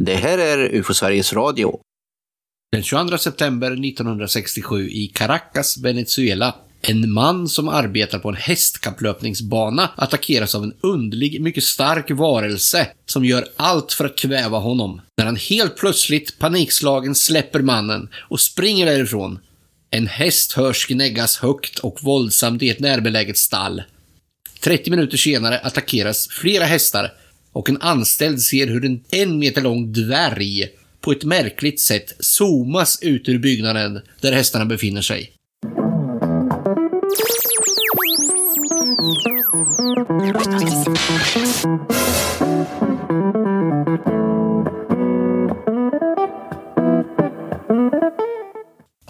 Det här är UFO Sveriges Radio. Den 22 september 1967 i Caracas, Venezuela. En man som arbetar på en hästkapplöpningsbana attackeras av en underlig, mycket stark varelse som gör allt för att kväva honom. När han helt plötsligt, panikslagen, släpper mannen och springer därifrån. En häst hörs gnäggas högt och våldsamt i ett närbeläget stall. 30 minuter senare attackeras flera hästar och en anställd ser hur en en meter lång dvärg på ett märkligt sätt zoomas ut ur byggnaden där hästarna befinner sig.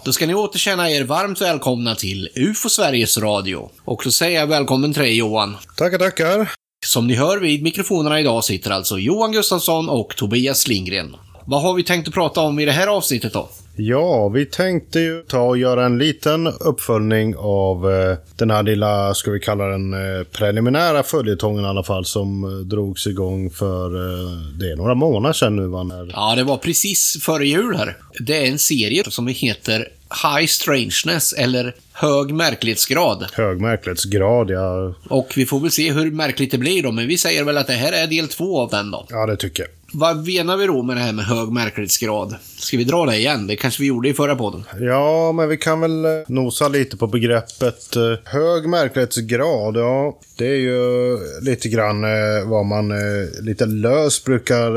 Då ska ni återkänna er varmt välkomna till UFO Sveriges Radio. Och så säger jag välkommen till dig Johan. Tackar, tackar. Som ni hör vid mikrofonerna idag sitter alltså Johan Gustafsson och Tobias Lindgren. Vad har vi tänkt att prata om i det här avsnittet då? Ja, vi tänkte ju ta och göra en liten uppföljning av eh, den här lilla, ska vi kalla den eh, preliminära följetongen i alla fall, som eh, drogs igång för, eh, det är några månader sedan nu va? När... Ja, det var precis före jul här. Det är en serie som heter High Strangeness, eller Hög märklighetsgrad. Hög märklighetsgrad, ja. Och vi får väl se hur märkligt det blir då, men vi säger väl att det här är del två av den då. Ja, det tycker jag. Vad menar vi då med det här med hög märklighetsgrad? Ska vi dra det igen? Det kanske vi gjorde i förra podden. Ja, men vi kan väl eh, nosa lite på begreppet eh, hög märklighetsgrad. Ja, det är ju lite grann eh, vad man lite löst brukar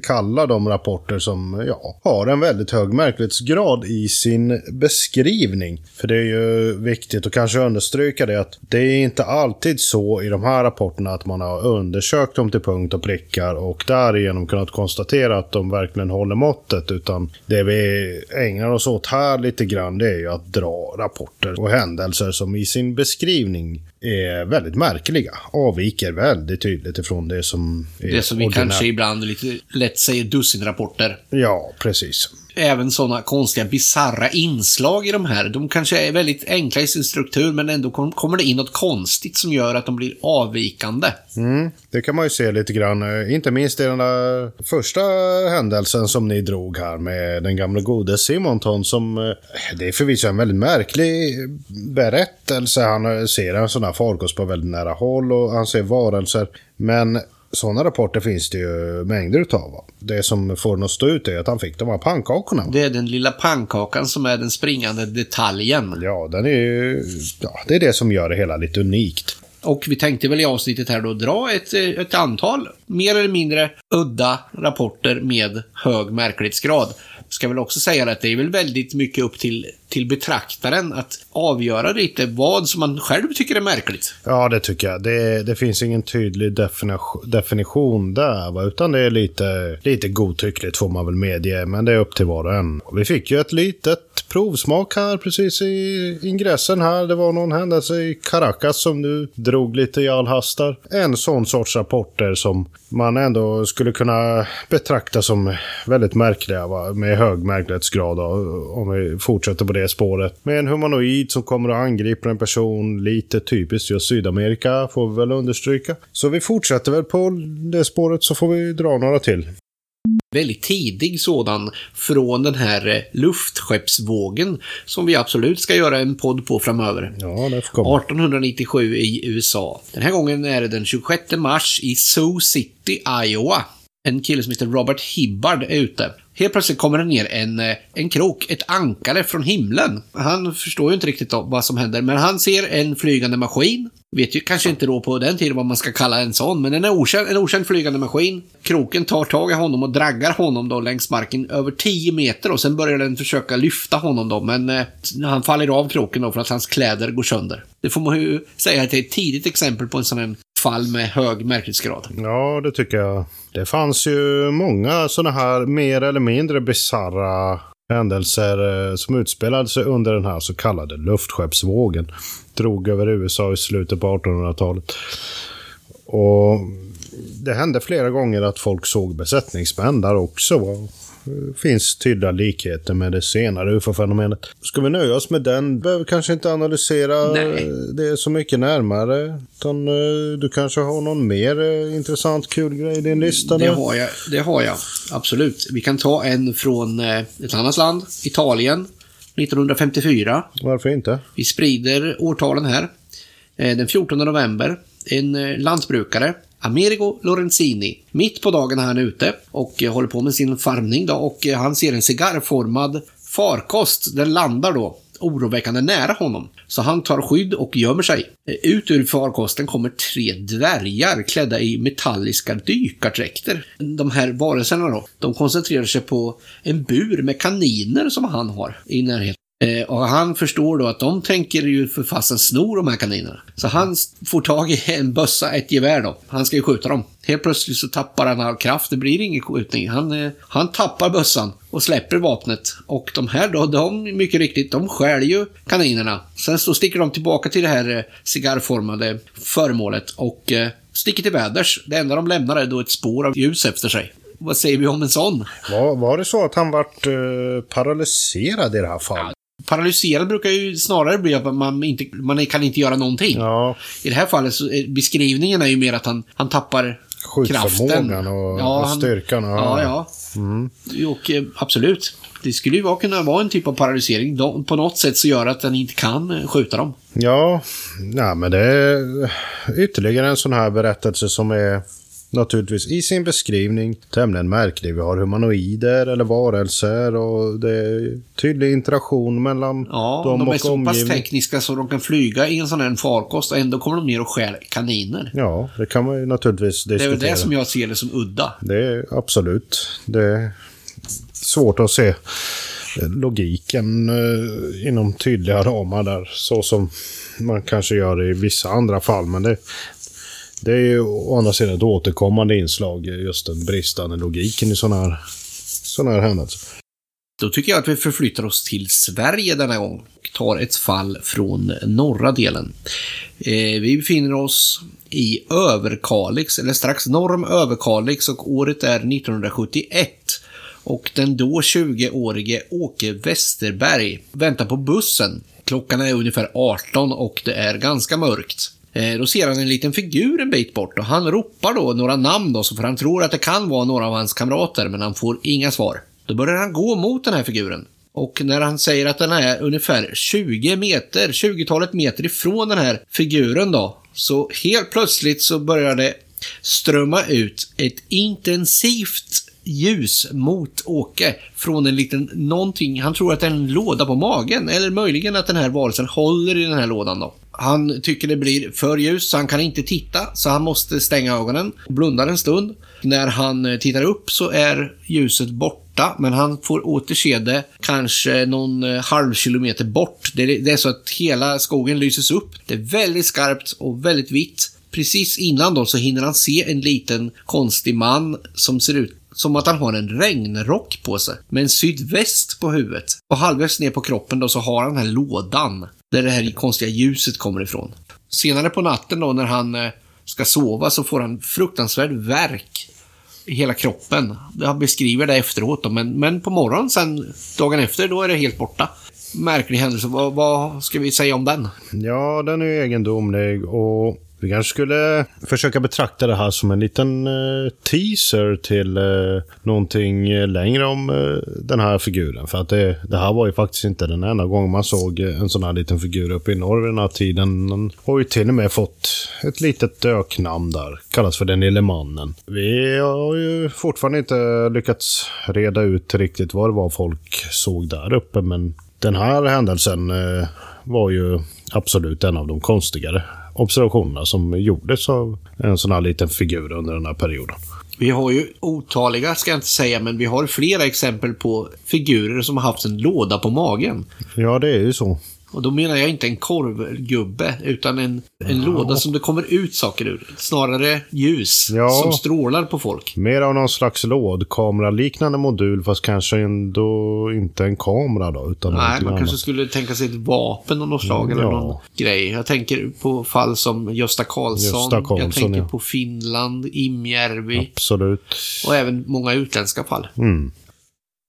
kalla de rapporter som ja, har en väldigt hög märklighetsgrad i sin beskrivning. För det är ju viktigt att kanske understryka det att det är inte alltid så i de här rapporterna att man har undersökt dem till punkt och prickar och därigenom kunnat konstatera att de verkligen håller måttet. Utan det vi ägnar oss åt här lite grann det är ju att dra rapporter och händelser som i sin beskrivning är väldigt märkliga. Avviker väldigt tydligt ifrån det som är Det som vi ordinärt. kanske ibland lite lätt säger dussinrapporter. Ja, precis. Även sådana konstiga, bizarra inslag i de här. De kanske är väldigt enkla i sin struktur, men ändå kom- kommer det in något konstigt som gör att de blir avvikande. Mm, det kan man ju se lite grann. Inte minst i den där första händelsen som ni drog här med den gamla gode Simonton som... Eh, det är förvisso en väldigt märklig berättelse. Han eh, ser en sån här farkost på väldigt nära håll och han ser varelser. Men sådana rapporter finns det ju mängder utav. va. Det som får den att stå ut är att han fick de här pannkakorna. va. Det är den lilla pannkakan som är den springande detaljen. Ja, den är ju... Ja, det är det som gör det hela lite unikt. Och vi tänkte väl i avsnittet här då dra ett, ett antal mer eller mindre udda rapporter med hög märklighetsgrad. Ska väl också säga att det är väl väldigt mycket upp till, till betraktaren att avgöra lite vad som man själv tycker är märkligt. Ja, det tycker jag. Det, det finns ingen tydlig definition, definition där, va? utan det är lite, lite godtyckligt får man väl medge, men det är upp till var och en. Vi fick ju ett litet provsmak här precis i ingressen här. Det var någon händelse i Caracas som du drog lite i all hastar. En sån sorts rapporter som man ändå skulle kunna betrakta som väldigt märkliga, va? med hög märklighetsgrad om vi fortsätter på det spåret. Med en humanoid som kommer och angriper en person, lite typiskt just Sydamerika, får vi väl understryka. Så vi fortsätter väl på det spåret så får vi dra några till. Väldigt tidig sådan från den här eh, luftskeppsvågen som vi absolut ska göra en podd på framöver. Ja, det får komma. 1897 i USA. Den här gången är det den 26 mars i Sioux City, Iowa. En kille som heter Robert Hibbard är ute. Helt plötsligt kommer det ner en, eh, en krok, ett ankare från himlen. Han förstår ju inte riktigt vad som händer, men han ser en flygande maskin. Vet ju kanske inte då på den tiden vad man ska kalla en sån, men en okänd, en okänd flygande maskin. Kroken tar tag i honom och draggar honom då längs marken över 10 meter och sen börjar den försöka lyfta honom då, men eh, han faller av kroken då för att hans kläder går sönder. Det får man ju säga att det är ett tidigt exempel på en sån här fall med hög märklighetsgrad. Ja, det tycker jag. Det fanns ju många sådana här mer eller mindre bisarra händelser eh, som utspelade sig under den här så kallade luftskeppsvågen. Drog över USA i slutet på 1800-talet. Och det hände flera gånger att folk såg besättningsmän där också finns tydliga likheter med det senare ufo-fenomenet. Ska vi nöja oss med den? Behöver kanske inte analysera Nej. det så mycket närmare. Utan, eh, du kanske har någon mer eh, intressant kul grej i din lista? Det har, jag, det har jag, absolut. Vi kan ta en från eh, ett annat land, Italien, 1954. Varför inte? Vi sprider årtalen här. Den 14 november, en lantbrukare, Amerigo Lorenzini. Mitt på dagen är han ute och eh, håller på med sin farmning då och eh, han ser en cigarrformad farkost. Den landar då oroväckande nära honom. Så han tar skydd och gömmer sig. Eh, ut ur farkosten kommer tre dvärgar klädda i metalliska dykardräkter. De här varelserna då, de koncentrerar sig på en bur med kaniner som han har i närheten. Eh, och han förstår då att de tänker ju för fasen sno de här kaninerna. Så han får tag i en bössa, ett gevär då. Han ska ju skjuta dem. Helt plötsligt så tappar han all kraft, det blir ingen skjutning. Han, eh, han tappar bössan och släpper vapnet. Och de här då, de, mycket riktigt, de stjäl ju kaninerna. Sen så sticker de tillbaka till det här eh, cigarrformade föremålet och eh, sticker till väders. Det enda de lämnar är då ett spår av ljus efter sig. Vad säger vi om en sån? Var, var det så att han vart eh, paralyserad i det här fallet? Paralyserad brukar ju snarare bli att man, inte, man kan inte göra någonting. Ja, I det här fallet så är beskrivningen är ju mer att han, han tappar kraften. skjutförmågan och, och han- styrkan. Och, Ja, ja. Och eh, absolut. Det skulle ju kunna vara en typ av paralysering. De, på något sätt så gör att den inte kan eh, skjuta dem. Ja, nej, men det är ytterligare en sån här berättelse som är naturligtvis i sin beskrivning tämligen märklig. Vi har humanoider eller varelser och det är tydlig interaktion mellan Ja, dem de är och så pass omgivningen. tekniska så de kan flyga i en sån här farkost och ändå kommer de ner och stjäl kaniner. Ja, det kan man ju naturligtvis Det är diskutera. väl det som jag ser det som udda. Det är absolut. Det är svårt att se logiken eh, inom tydliga ramar där. Så som man kanske gör i vissa andra fall. Men det, det är ju å andra sidan ett återkommande inslag. Just den bristande logiken i sådana här, såna här händelser. Då tycker jag att vi förflyttar oss till Sverige denna gång och tar ett fall från norra delen. Eh, vi befinner oss i Överkalix, eller strax norr om Överkalix och året är 1971. Och den då 20-årige Åke Westerberg väntar på bussen. Klockan är ungefär 18 och det är ganska mörkt. Eh, då ser han en liten figur en bit bort och han ropar då några namn då, så för han tror att det kan vara några av hans kamrater, men han får inga svar. Då börjar han gå mot den här figuren. Och när han säger att den är ungefär 20 meter, 20-talet meter ifrån den här figuren då, så helt plötsligt så börjar det strömma ut ett intensivt ljus mot Åke från en liten någonting. Han tror att det är en låda på magen eller möjligen att den här varelsen håller i den här lådan då. Han tycker det blir för ljust så han kan inte titta så han måste stänga ögonen och blundar en stund. När han eh, tittar upp så är ljuset borta men han får åter se det kanske någon eh, halv kilometer bort. Det är, det är så att hela skogen lyses upp. Det är väldigt skarpt och väldigt vitt. Precis innan då så hinner han se en liten konstig man som ser ut som att han har en regnrock på sig med en sydväst på huvudet. Och halvvägs ner på kroppen då så har han den här lådan där det här konstiga ljuset kommer ifrån. Senare på natten då när han eh, ska sova så får han fruktansvärd värk i hela kroppen. Han beskriver det efteråt då, men, men på morgonen sen, dagen efter, då är det helt borta. Märklig händelse. Vad, vad ska vi säga om den? Ja, den är ju egendomlig och vi kanske skulle försöka betrakta det här som en liten eh, teaser till eh, någonting längre om eh, den här figuren. För att det, det här var ju faktiskt inte den enda gången man såg eh, en sån här liten figur uppe i norr vid den här tiden. Den har ju till och med fått ett litet öknamn där. Kallas för den lille mannen. Vi har ju fortfarande inte lyckats reda ut riktigt vad det var folk såg där uppe. Men den här händelsen eh, var ju absolut en av de konstigare observationerna som gjordes av en sån här liten figur under den här perioden. Vi har ju otaliga, ska jag inte säga, men vi har flera exempel på figurer som har haft en låda på magen. Ja, det är ju så. Och då menar jag inte en korvgubbe, utan en, en låda som det kommer ut saker ur. Snarare ljus Ja. som strålar på folk. Mer av någon slags lådkameraliknande modul, fast kanske ändå inte en kamera då, utan Nej, man annat. kanske skulle tänka sig ett vapen av något slag eller Ja. någon grej. Jag tänker på fall som Gösta Karlsson. Gösta Karlsson, jag tänker ja. på Finland, Imjärvi Absolut. och även många utländska fall. Mm.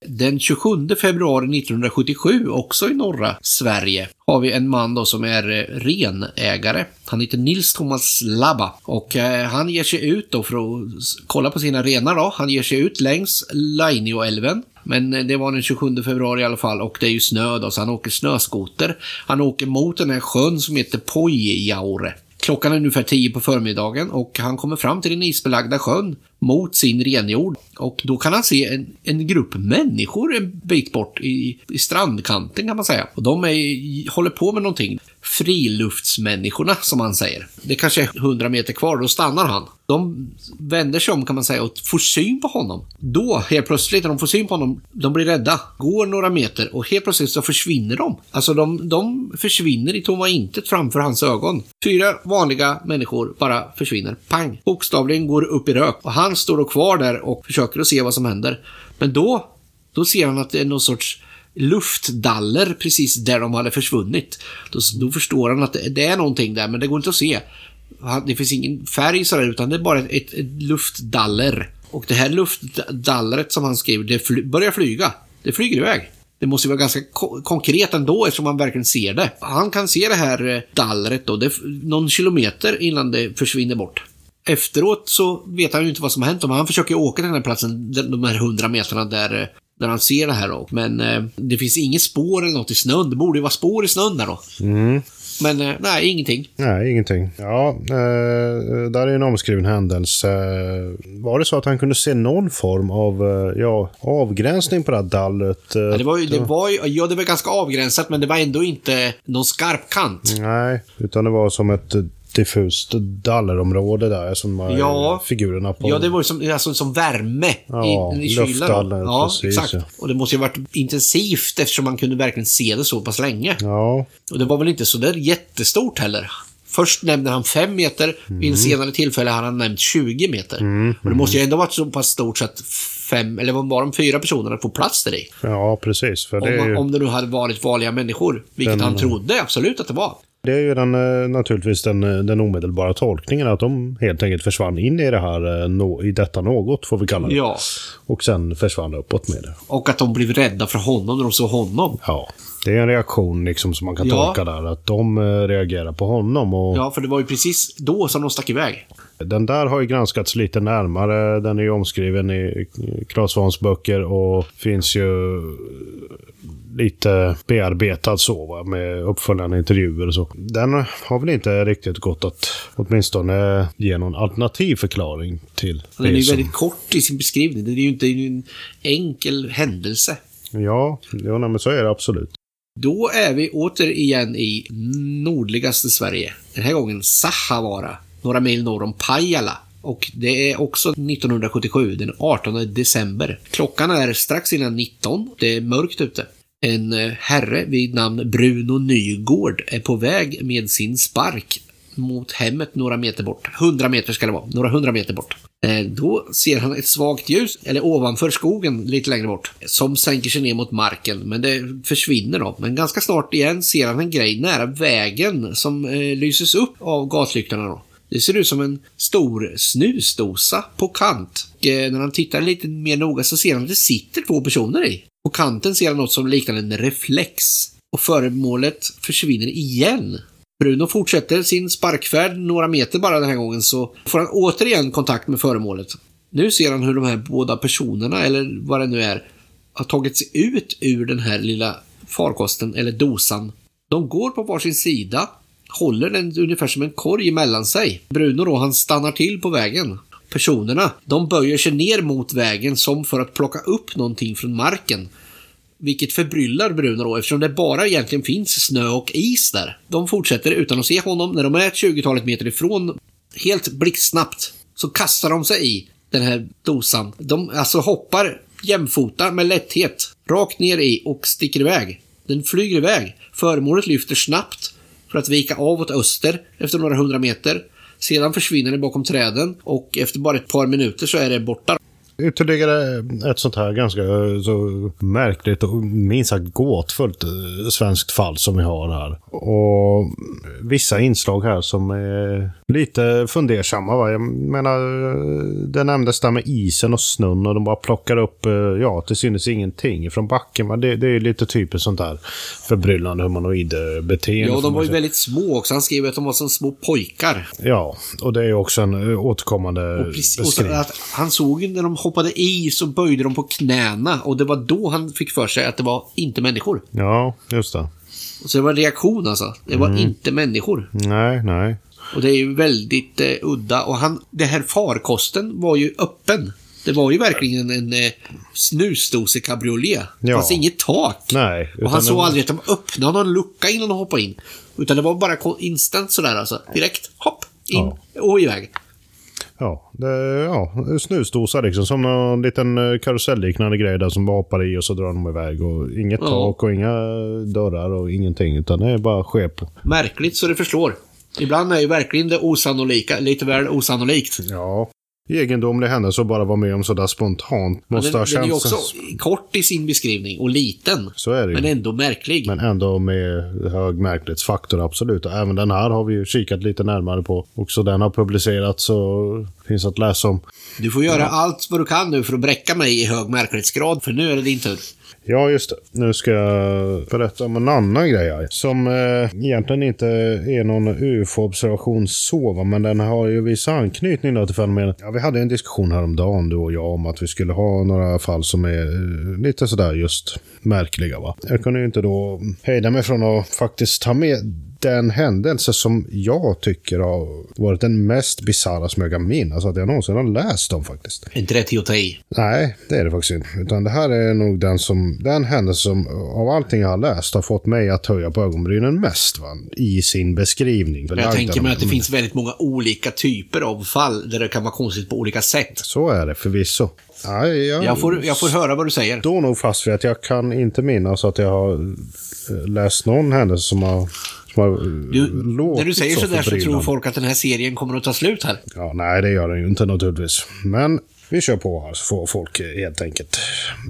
Den 27 februari 1977, också i norra Sverige, har vi en man då som är eh, renägare. Han heter Nils Thomas Labba och eh, han ger sig ut då för att kolla på sina renar då. Han ger sig ut längs Lainioälven. Men eh, det var den 27 februari i alla fall och det är ju snö då så han åker snöskoter. Han åker mot den här sjön som heter Poijaure. Klockan är ungefär 10 på förmiddagen och han kommer fram till den isbelagda sjön mot sin renjord. Och då kan han se en, en grupp människor en bit bort i, i strandkanten kan man säga. Och de är, håller på med någonting. Friluftsmänniskorna som han säger. Det kanske är 100 meter kvar, då stannar han. De vänder sig om kan man säga och får syn på honom. Då, helt plötsligt, när de får syn på honom, de blir rädda. Går några meter och helt plötsligt så försvinner de. Alltså de, de försvinner i tomma intet framför hans ögon. Fyra vanliga människor bara försvinner. Pang! Bokstavligen går upp i rök. Och han står då kvar där och försöker att se vad som händer. Men då, då ser han att det är någon sorts luftdaller precis där de hade försvunnit. Då, då förstår han att det, det, är någonting där, men det går inte att se. Det finns ingen färg sådär, utan det är bara ett, ett, ett luftdaller. Och det här luftdallret som han skriver, det fly, börjar flyga. Det flyger iväg. Det måste ju vara ganska ko konkret ändå eftersom man verkligen ser det. Han kan se det här eh, dallret då, det någon kilometer innan det försvinner bort. Efteråt så vet han ju inte vad som har hänt, men han försöker åka till den här platsen, de här hundra meterna där eh, eh, när han ser det här då. Men eh, det finns inget spår eller något i snön. Det borde ju vara spår i snön där då. Mm. Men eh, nej, ingenting. Nej, ingenting. Ja, eh, där är en omskriven händelse. Var det så att han kunde se någon form av eh, ja, avgränsning på det här dallret? Ja, det var ju, det var ju, ja, det var ganska avgränsat, men det var ändå inte någon skarp kant. Nej, utan det var som ett diffust dallerområde där som ja, figurerna på. Ja, det var ju som, alltså, som värme ja, i, i kylan. Ja, precis, exakt. Ja. Och det måste ju ha varit intensivt eftersom man kunde verkligen se det så pass länge. Ja. Och det var väl inte så där jättestort heller. Först nämnde han 5 meter, mm. vid en mm. senare tillfälle har han nämnt 20 meter. Mm. Och det måste ju ändå varit så pass stort så att fem, eller var de fyra personerna får plats där i? Ja, precis. För det om, ju... om det nu hade varit vanliga människor, vilket den... han trodde absolut att det var. Det är ju den, eh, naturligtvis den, eh, den omedelbara tolkningen att de helt enkelt försvann in i det här, eh, i detta något får vi kalla det. Ja. Och sen försvann uppåt med det. Och att de blev rädda för honom när de såg honom. Ja. Det är en reaktion liksom som man kan ja. tolka där, att de reagerar på honom. Och... Ja, för det var ju precis då som de stack iväg. Den där har ju granskats lite närmare. Den är ju omskriven i Claes Svans böcker och finns ju lite bearbetad så, va, med uppföljande intervjuer och så. Den har väl inte riktigt gått att åtminstone ge någon alternativ förklaring till. Den är ju som... väldigt kort i sin beskrivning. Det är ju inte en enkel händelse. Ja, ja men så är det absolut. Då är vi återigen i nordligaste Sverige. Den här gången Sahavaara, några mil norr om Pajala. Och det är också 1977, den 18 december. Klockan är strax innan 19. Det är mörkt ute. En eh, herre vid namn Bruno Nygård är på väg med sin spark mot hemmet några meter bort. Hundra meter ska det vara, några hundra meter bort. Eh, då ser han ett svagt ljus, eller ovanför skogen lite längre bort, som sänker sig ner mot marken, men det försvinner då. Men ganska snart igen ser han en grej nära vägen som eh, lyses upp av gatlyktorna då. Det ser ut som en stor snusdosa på kant. Och, när han tittar lite mer noga så ser han att det sitter två personer i. På kanten ser han något som liknar en reflex. Och föremålet försvinner igen. Bruno fortsätter sin sparkfärd några meter bara den här gången så får han återigen kontakt med föremålet. Nu ser han hur de här båda personerna, eller vad det nu är, har tagit sig ut ur den här lilla farkosten, eller dosan. De går på varsin sida, håller den ungefär som en korg mellan sig. Bruno då, han stannar till på vägen personerna, de böjer sig ner mot vägen som för att plocka upp någonting från marken. Vilket förbryllar Bruno då eftersom det bara egentligen finns snö och is där. De fortsätter utan att se honom. När de är ett 20-talet meter ifrån, helt blixtsnabbt, så kastar de sig i den här dosan. De alltså hoppar jämfota med lätthet, rakt ner i och sticker iväg. Den flyger iväg. Föremålet lyfter snabbt för att vika av åt öster efter några hundra meter. Sedan försvinner det bakom träden och efter bara ett par minuter så är det borta. Ytterligare ett sånt här ganska så märkligt och minst sagt gåtfullt eh, svenskt fall som vi har här. Och vissa inslag här som är lite fundersamma. Va? Jag menar, det nämndes där med isen och snön och de bara plockar upp, eh, ja, det synes ingenting från backen. Va? Det, det är lite typiskt sånt där förbryllande humanoid beteende. Ja, de var ju väldigt små också. Han skrev att de var som små pojkar. Ja, och det är också en eh, återkommande Och, precis, och beskrivning. att han såg ju när de hoppade i så böjde de på knäna och det var då han fick för sig att det var inte människor. Ja, just det. Så det var en reaktion alltså. Det var Mm. inte människor. Nej, nej. Och det är ju väldigt eh, udda. Och han, det här farkosten var ju öppen. Det var ju verkligen en eh, snusdose-cabriolet. Det Ja. fanns inget tak. Nej. Och han såg det- aldrig att de öppnade någon lucka innan de hoppade in. Utan det var bara instant sådär alltså. Direkt, hopp, in och iväg. Ja, det, ja, snusdosa liksom. Som någon liten eh, karusellliknande grej där som hoppar i och så drar de iväg. Och inget Ja. tak och inga dörrar och ingenting. Utan det är bara ske på. Märkligt så det förslår. Ibland är ju verkligen det osannolika lite väl osannolikt. Ja. Egendomlig händelse att bara vara med om sådär spontant. Måste den, ha den är känts... också kort i sin beskrivning och liten. Så är det ju. Men ändå märklig. Men ändå med hög märklighetsfaktor, absolut. Och även den här har vi ju kikat lite närmare på. Också den har publicerats och finns att läsa om. Du får göra allt vad du kan nu för att bräcka mig i hög märklighetsgrad, för nu är det din tur. Ja, just det. Nu ska jag berätta om en annan grej här. Som eh, egentligen inte är någon ufo-observation så, men den har ju viss anknytning då till fenomenet. Ja, vi hade en diskussion häromdagen, du och jag, om att vi skulle ha några fall som är eh, lite sådär just märkliga. Va? Jag kunde ju inte då hejda mig från att faktiskt ta med den händelse som jag tycker har varit den mest bisarra som jag kan minnas att jag någonsin har läst om faktiskt. Inte det till att ta i? Nej, det är det faktiskt inte. Utan det här är nog den som, den händelse som av allting jag har läst har fått mig att höja på ögonbrynen mest va? i sin beskrivning. Jag tänker mig att det finns väldigt många olika typer av fall där det kan vara konstigt på olika sätt. Så är det förvisso. Nej, jag, Jag får, jag får höra vad du säger. står nog fast vid att jag kan inte minnas att jag har eh, läst någon händelse som har, har eh, Du, när du säger så sådär så tror folk att den här serien kommer att ta slut här. Ja, nej, det gör den ju inte naturligtvis. Men vi kör på här så får folk helt enkelt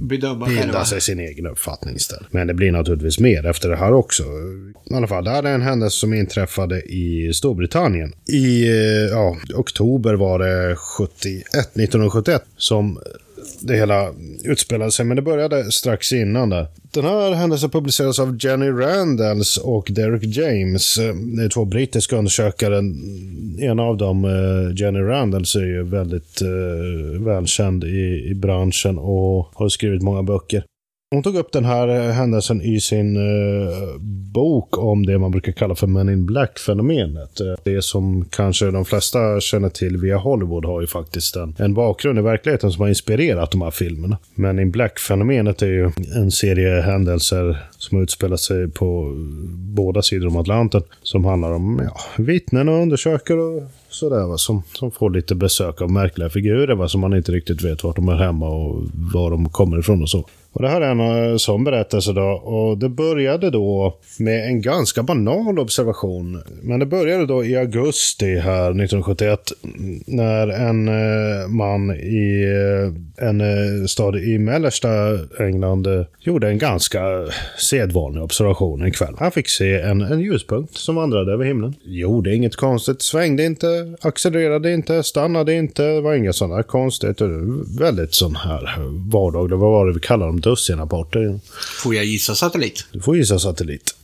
Bedöma bilda sig sin egen uppfattning istället. Men det blir naturligtvis mer efter det här också. I alla fall, det här är en händelse som inträffade i Storbritannien. I eh, ja, oktober var det 71, 1971 som det hela utspelade sig, men det började strax innan där. Den här händelsen publicerades av Jenny Randalls och Derek James. Det är två brittiska undersökare. En av dem, eh, Jenny Randalls, är ju väldigt eh, välkänd i, i branschen och har skrivit många böcker. Hon tog upp den här eh, händelsen i sin eh, bok om det man brukar kalla för Men in Black-fenomenet. Eh, det som kanske de flesta känner till via Hollywood har ju faktiskt en, en bakgrund i verkligheten som har inspirerat de här filmerna. Men in Black-fenomenet är ju en serie händelser som utspelar sig på båda sidor om Atlanten. Som handlar om ja, vittnen och undersökare och sådär va, som, som får lite besök av märkliga figurer va, som man inte riktigt vet vart de är hemma och var de kommer ifrån och så. Och det här är en eh, sån berättelse då. Och det började då med en ganska banal observation. Men det började då i augusti här 1971. När en eh, man i eh, en stad i mellersta England gjorde en ganska sedvanlig observation en kväll. Han fick se en, en ljuspunkt som vandrade över himlen. Gjorde inget konstigt, svängde inte, accelererade inte, stannade inte. Det var inga sådana konstigheter. Väldigt sån här vardaglig, vad var det vi kallar dem, dussinrapporter. Får jag gissa satellit? Du får gissa satellit.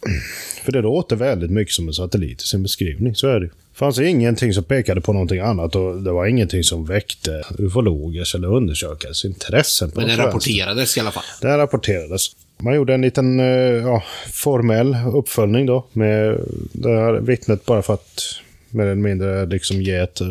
För det låter väldigt mycket som en satellit i sin beskrivning, så är det. Det fanns ingenting som pekade på någonting annat och det var ingenting som väckte ufologers eller undersökares intressen. på Men vänster. rapporterades i alla fall. Det rapporterades. Man gjorde en liten eh, ja, formell uppföljning då med det här vittnet bara för att mer eller mindre liksom ge ett eh,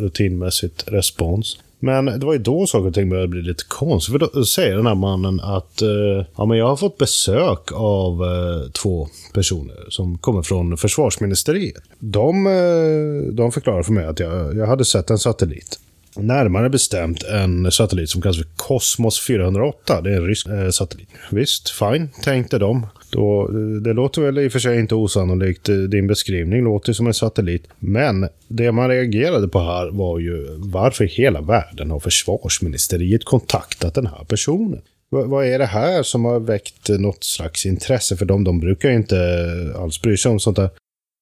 rutinmässigt respons. Men det var ju då saker och ting började bli lite konstigt. För då säger den här mannen att eh, ja, men jag har fått besök av eh, två personer som kommer från försvarsministeriet. De, eh, de förklarade för mig att jag, jag hade sett en satellit. Närmare bestämt en satellit som kallas för Cosmos 408. Det är en rysk eh, satellit. Visst, fine, tänkte de. Då, eh, det låter väl i och för sig inte osannolikt. Eh, din beskrivning låter som en satellit. Men det man reagerade på här var ju varför i hela världen har försvarsministeriet kontaktat den här personen? Vad är det här som har väckt något slags intresse för dem? De brukar ju inte alls bry sig om sånt där.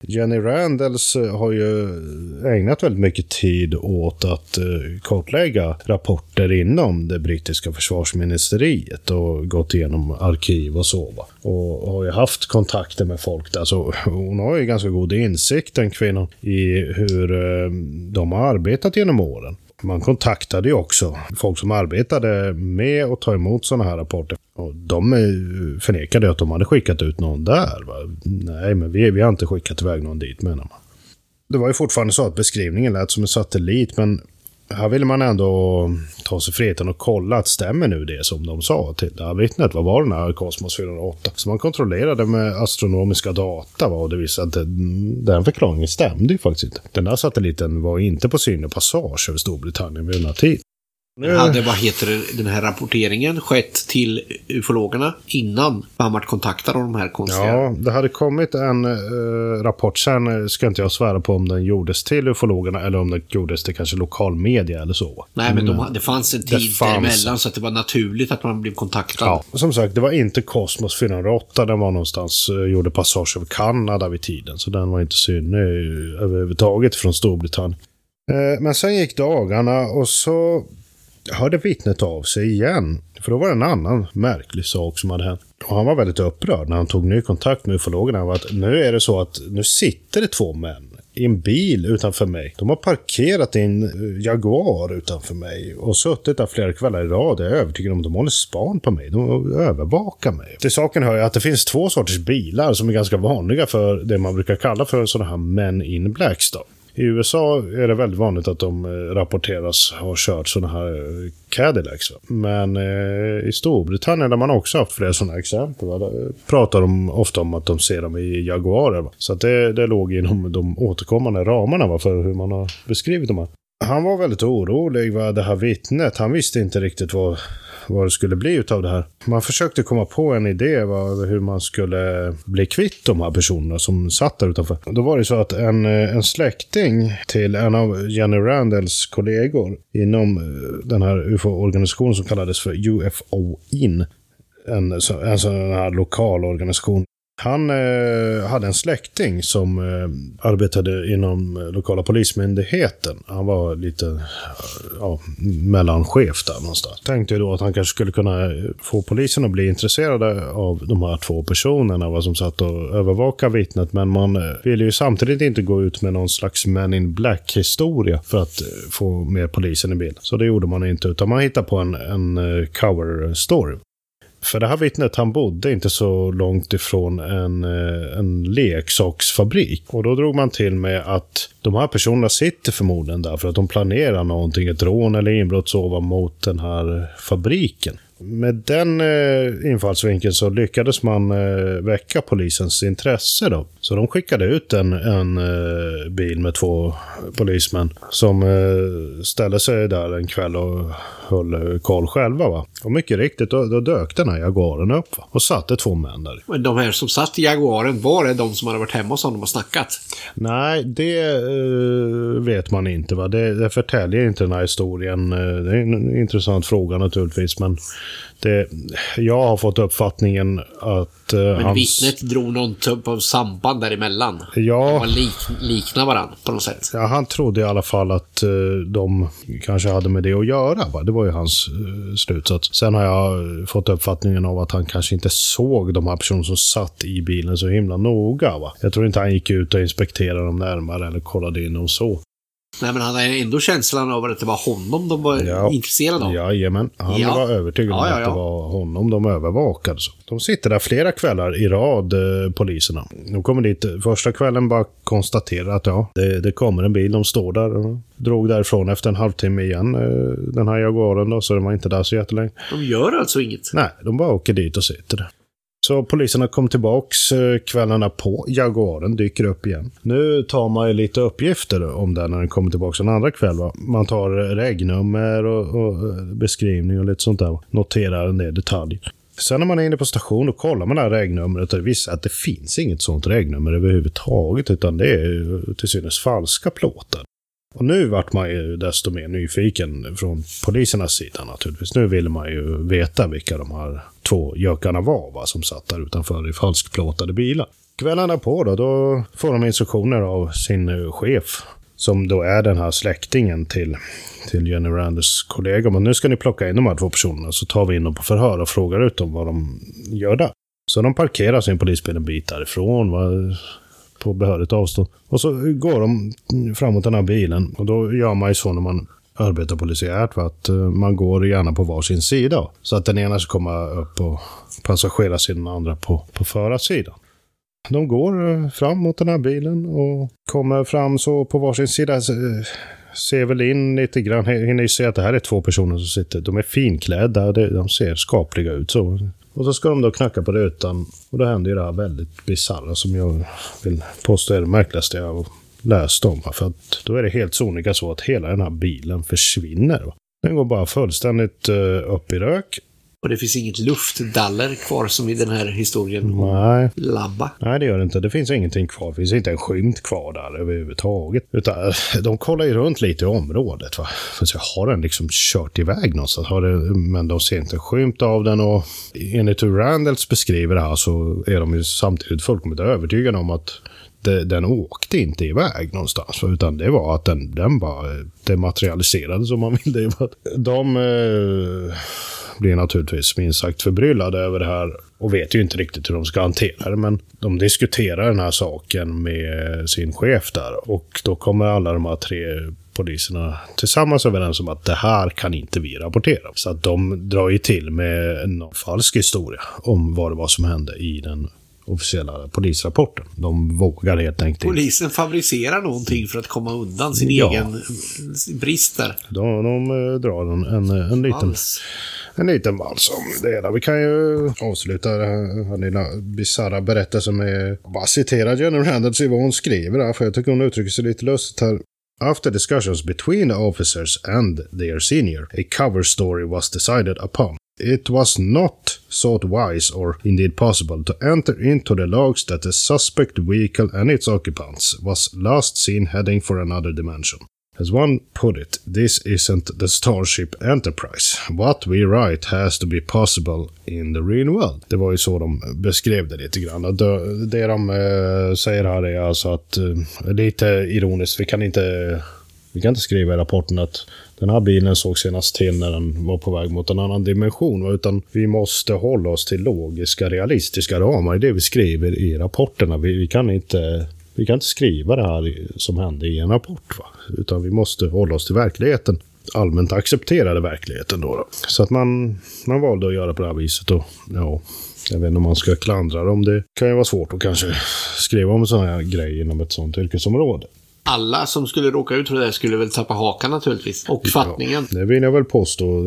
Jenny Randalls eh, har ju ägnat väldigt mycket tid åt att eh, kartlägga rapporter inom det brittiska försvarsministeriet och gått igenom arkiv och så. Va? Och har ju haft kontakter med folk där, så hon har ju ganska god insikt, den kvinnan, i hur eh, de har arbetat genom åren. Man kontaktade ju också folk som arbetade med att ta emot sådana här rapporter. Och de förnekade att de hade skickat ut någon där. Va? Nej, men vi, vi har inte skickat iväg någon dit menar man. Det var ju fortfarande så att beskrivningen lät som en satellit, men här ville man ändå ta sig friheten och kolla att stämmer nu det som de sa till det här vittnet? Vad var den här Cosmos 408? Så man kontrollerade med astronomiska data va? och det visade att den förklaringen stämde ju faktiskt inte. Den här satelliten var inte på synlig passage över Storbritannien vid den här tiden. Nu... Hade, vad heter det, den här rapporteringen skett till ufologerna innan Bammart kontaktade de här konstiga? Ja, det hade kommit en uh, rapport. Sen eh, ska inte jag svära på om den gjordes till ufologerna eller om den gjordes till kanske lokal media eller så. Nej, men de, det fanns en tid fanns... däremellan så att det var naturligt att man blev kontaktad. Ja, som sagt, det var inte Cosmos 408. Den var någonstans, uh, gjorde passage över Kanada vid tiden. Så den var inte synlig överhuvudtaget från Storbritannien. Men sen gick dagarna och så hörde vittnet av sig igen. För då var det en annan märklig sak som hade hänt. Och han var väldigt upprörd när han tog ny kontakt med ufologerna. Var att nu är det så att nu sitter det två män i en bil utanför mig. De har parkerat i en eh, Jaguar utanför mig och suttit där flera kvällar i rad. Jag är övertygad om att de håller span på mig. De övervakar mig. Till saken hör jag att det finns två sorters bilar som är ganska vanliga för det man brukar kalla för sådana här Men in Blacks. Då. I USA är det väldigt vanligt att de eh, rapporteras ha kört sådana här eh, Cadillacs. Men eh, i Storbritannien, där man också haft flera sådana exempel, va, pratar de ofta om att de ser dem i Jaguarer. Va. Så att det, det låg inom de återkommande ramarna va, för hur man har beskrivit dem här. Han var väldigt orolig, va, det här vittnet. Han visste inte riktigt vad vad det skulle bli utav det här. Man försökte komma på en idé vad, hur man skulle bli kvitt de här personerna som satt där utanför. Då var det så att en, eh, en släkting till en av Jenny Randalls kollegor inom eh, den här UFO-organisationen som kallades för UFO-IN en, en sån här lokal organisation. Han eh, hade en släkting som eh, arbetade inom lokala polismyndigheten. Han var lite eh, ja, mellanchef där någonstans. Tänkte då att han kanske skulle kunna få polisen att bli intresserade av de här två personerna vad som satt och övervakade vittnet. Men man eh, ville ju samtidigt inte gå ut med någon slags Men in Black-historia för att eh, få med polisen i bild. Så det gjorde man inte, utan man hittade på en, en cover-story. För det här vittnet, han bodde inte så långt ifrån en, eh, en leksaksfabrik. Och då drog man till med att de här personerna sitter förmodligen där för att de planerar någonting, ett rån eller inbrott ovan mot den här fabriken. Med den eh, infallsvinkeln så lyckades man eh, väcka polisens intresse. Då. Så de skickade ut en, en eh, bil med två polismän som eh, ställde sig där en kväll och höll koll själva. Va? Och mycket riktigt, då, då dök den här Jaguaren upp va? och satte två män där. Men de här som satt i Jaguaren, var det de som hade varit hemma hos honom och snackat? Nej, det eh, vet man inte. Va? Det, det förtäljer inte den här historien. Eh, det är en intressant fråga naturligtvis, men det, jag har fåått uppfattningen att... Uh, Men hans... vittnet drog någon typ av samband däremellan? Ja. De lik, liknar varandra på något sätt? Ja, han trodde i alla fall att uh, de kanske hade med det att göra. Va? Det var ju hans uh, slutsats. Sen har jag fått uppfattningen av att han kanske inte såg de här personerna som satt i bilen så himla noga. Va? Jag tror inte han gick ut och inspekterade dem närmare eller kollade in dem så. Nej, men han hade ändå känslan av att det var honom de var ja. intresserade av. Jajamän, han ja. var övertygad om ja, ja, att det var honom de övervakade. De sitter där flera kvällar i rad, eh, poliserna. De kommer dit första kvällen bara konstaterar att ja, det, det, kommer en bil. De står där och drog därifrån efter en halvtimme igen, eh, den här Jaguaren då, så den var inte där så jättelänge. De gör alltså inget? Nej, de bara åker dit och sitter där. Så poliserna kom tillbaks eh, kvällarna på. Jaguaren dyker upp igen. Nu tar man ju lite uppgifter om den när den kommer tillbaks en andra kväll. Va? Man tar regnummer och, och eh, beskrivning och lite sånt där. Noterar en del detaljer. Sen när man är inne på station och kollar man det här regnumret och det visar att det finns inget sånt regnummer överhuvudtaget utan det är till synes falska plåtar. Och nu vart man ju desto mer nyfiken från polisernas sida naturligtvis. Nu ville man ju veta vilka de här två gökarna var va, som satt där utanför i falskplåtade bilar. Kvällen därpå då, då får de instruktioner av sin eh, chef som då är den här släktingen till, till Jenny Randers kollega. Men nu ska ni plocka in de här två personerna så tar vi in dem på förhör och frågar ut dem vad de gör där. Så de parkerar sin polisbil en bit därifrån. Va? På behörigt avstånd. Och så går de fram mot den här bilen. Och då gör man ju så när man arbetar polisiärt. Va? att eh, man går gärna på varsin sida. Så att den ena ska komma upp på passagerarsidan och den andra på, på förarsidan. De går eh, fram mot den här bilen och kommer fram så på varsin sida. Eh, ser väl in lite grann. Hinner ju se att det här är två personer som sitter. De är finklädda. De ser skapliga ut så. Och så ska de då knacka på rutan. Och då händer ju det här väldigt bisarra som jag vill påstå är det märkligaste jag läst om. För att då är det helt sonika så att hela den här bilen försvinner. Den går bara fullständigt eh, upp i rök. Och det finns inget luftdaller kvar som i den här historien Nej. Labba. Nej, det gör det inte. Det finns ingenting kvar. Det finns inte en skymt kvar där överhuvudtaget. Utan de kollar ju runt lite i området. Va? För så har den liksom kört iväg någonstans? Har det, men de ser inte en skymt av den och enligt hur Randalls beskriver det här så är de ju samtidigt fullkomligt övertygade om att Eh, den åkte inte iväg någonstans. Utan det var att den, den bara eh, dematerialiserades om man vill. De eh, blir naturligtvis minst sagt förbryllade över det här och vet ju inte riktigt hur de ska hantera det. Men de diskuterar den här saken med sin chef där och då kommer alla de här tre poliserna tillsammans överens om att det här kan inte vi rapportera. Så att de drar ju till med en falsk historia om vad det var som hände i den officiella polisrapporten. De vågar helt enkelt Polisen fabricerar någonting för att komma undan sin ja. egen brist där. De, de eh, drar en, en, en liten... Vals. En liten vals om det hela. Vi kan ju avsluta den här lilla bisarra berättelsen med bara citera Jenny Randalls i vad hon skriver här, för jag tycker hon uttrycker sig lite lustigt här. After discussions between the officers and their senior, a cover story was decided upon. It was not thought wise or indeed possible to enter into the logs that the suspect vehicle and its occupants was last seen heading for another dimension. As one put it, this isn't the Starship Enterprise. What we write has to be possible in the real world. Det var ju så de beskrev det lite grann. Det, det de eh, säger här är alltså att, eh, lite ironiskt, vi kan inte vi kan inte skriva i rapporten att den här bilen såg senast till när den var på väg mot en annan dimension. Utan vi måste hålla oss till logiska, realistiska ramar i det vi skriver i rapporterna. Vi, vi kan inte vi kan inte skriva det här som hände i en rapport. Va? Utan vi måste hålla oss till verkligheten. Allmänt accepterade verkligheten då. då. Så att man, man valde att göra på det här viset. Och, ja, jag vet inte om man ska klandra dem. Det kan ju vara svårt att kanske skriva om sådana här grejer inom ett sådant yrkesområde alla som skulle råka ut för det skulle väl tappa hakan naturligtvis. Och fattningen. Ja, det vill jag väl påstå.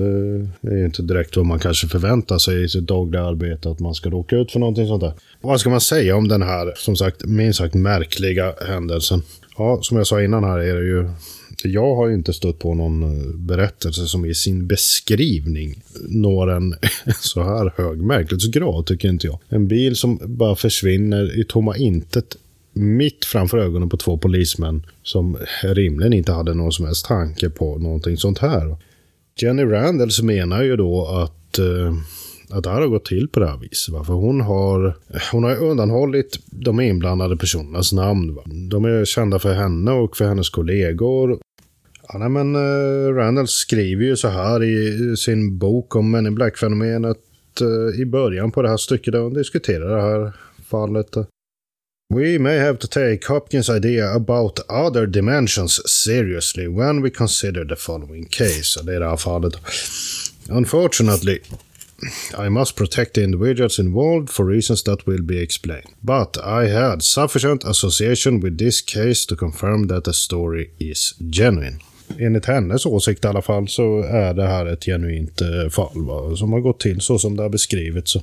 Det är inte direkt vad man kanske förväntar sig i sitt dagliga arbete att man ska råka ut för någonting sånt där. Vad ska man säga om den här, som sagt, minst sagt märkliga händelsen? Ja, som jag sa innan här är det ju jag har inte stött på någon eh, berättelse som i sin beskrivning når en så här hög märklighetsgrad, tycker inte jag. En bil som bara försvinner i tomma intet mitt framför ögonen på två polismän som rimligen inte hade någon som helst tanke på någonting sånt här. Jenny Randalls menar ju då att, eh, att det här har gått till på det här viset. För hon har, hon har undanhållit de inblandade personernas namn. Va? De är kända för henne och för hennes kollegor. Ja, nej, men eh, Randalls skriver ju så här i sin bok om Men in Black-fenomenet eh, i början på det här stycket där hon diskuterar det här fallet. Eh. We may have to take Hopkins' idea about other dimensions seriously when we consider the following case. Och Det är det här fallet. Unfortunately, I must protect the individuals involved for reasons that will be explained. But I had sufficient association with this case to confirm that the story is genuine. Enligt hennes åsikt i alla fall så är det här ett genuint eh, fall va? som har gått till så som det har beskrivits.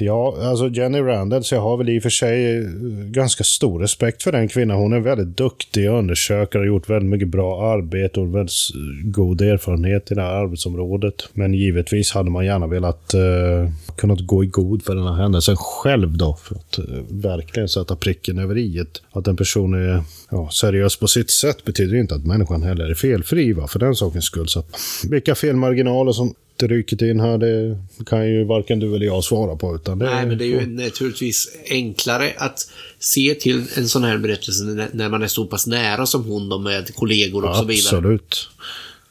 Ja, alltså Jenny Randalls, jag har väl i och för sig eh, ganska stor respekt för den kvinnan. Hon är väldigt duktig undersöker, har gjort väldigt mycket bra arbete och väldigt eh, god erfarenhet i det här arbetsområdet. Men givetvis hade man gärna velat uh, kunnat gå i god för den här händelsen själv då. För att eh, verkligen sätta pricken över i ett. Att en person är ja, seriös på sitt sätt betyder inte att människan heller är felfri, va? för den sakens skull. Så att, vilka felmarginaler som det rycket in här, det kan ju varken du eller jag svara på. Utan det, Nej, men det är ju naturligtvis enklare att se till en sån här berättelse när- man är så pass nära som hon då med kollegor och så vidare. Absolut.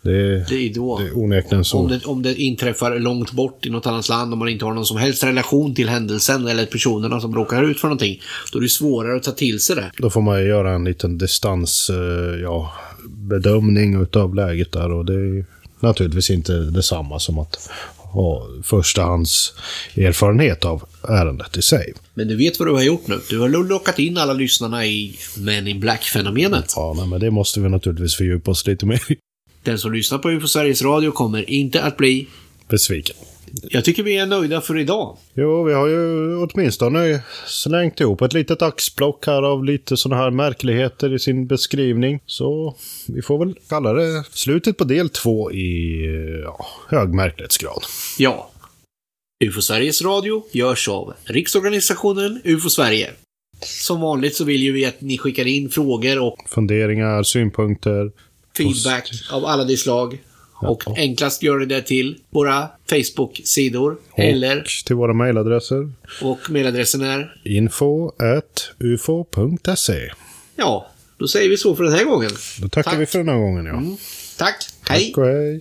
Det, Det är då. det är onekligen så. Om det, om det inträffar långt bort i något annat land och man inte har någon som helst relation till händelsen eller personerna som råkar ut för någonting. Då är det svårare att ta till sig det. Då får man ju göra en liten distans, eh, ja, bedömning utav läget där och det naturligtvis inte detsamma som att ha förstahands erfarenhet av ärendet i sig. Men du vet vad du har gjort nu. Du har lockat in alla lyssnarna i Men in Black-fenomenet. Ja, nej, men det måste vi naturligtvis fördjupa oss lite mer i. Den som lyssnar på UFO Sveriges Radio kommer inte att bli... Besviken. Jag tycker vi är nöjda för idag. Jo, vi har ju åtminstone slängt ihop ett litet axplock här av lite sådana här märkligheter i sin beskrivning. Så vi får väl kalla det slutet på del två i ja, hög märklighetsgrad. Ja. UFO Sveriges Radio görs av Riksorganisationen UFO Sverige. Som vanligt så vill ju vi att ni skickar in frågor och Funderingar, synpunkter. feedback av alla de slag. Och Ja. enklast gör ni det till våra Facebook-sidor. Eller, till våra mejladresser. och mailadressen är, info at ufo.se. ja, då säger vi så för den här gången. Då tackar Tack. vi för den här gången, ja. Tack, hej! Tack och hej.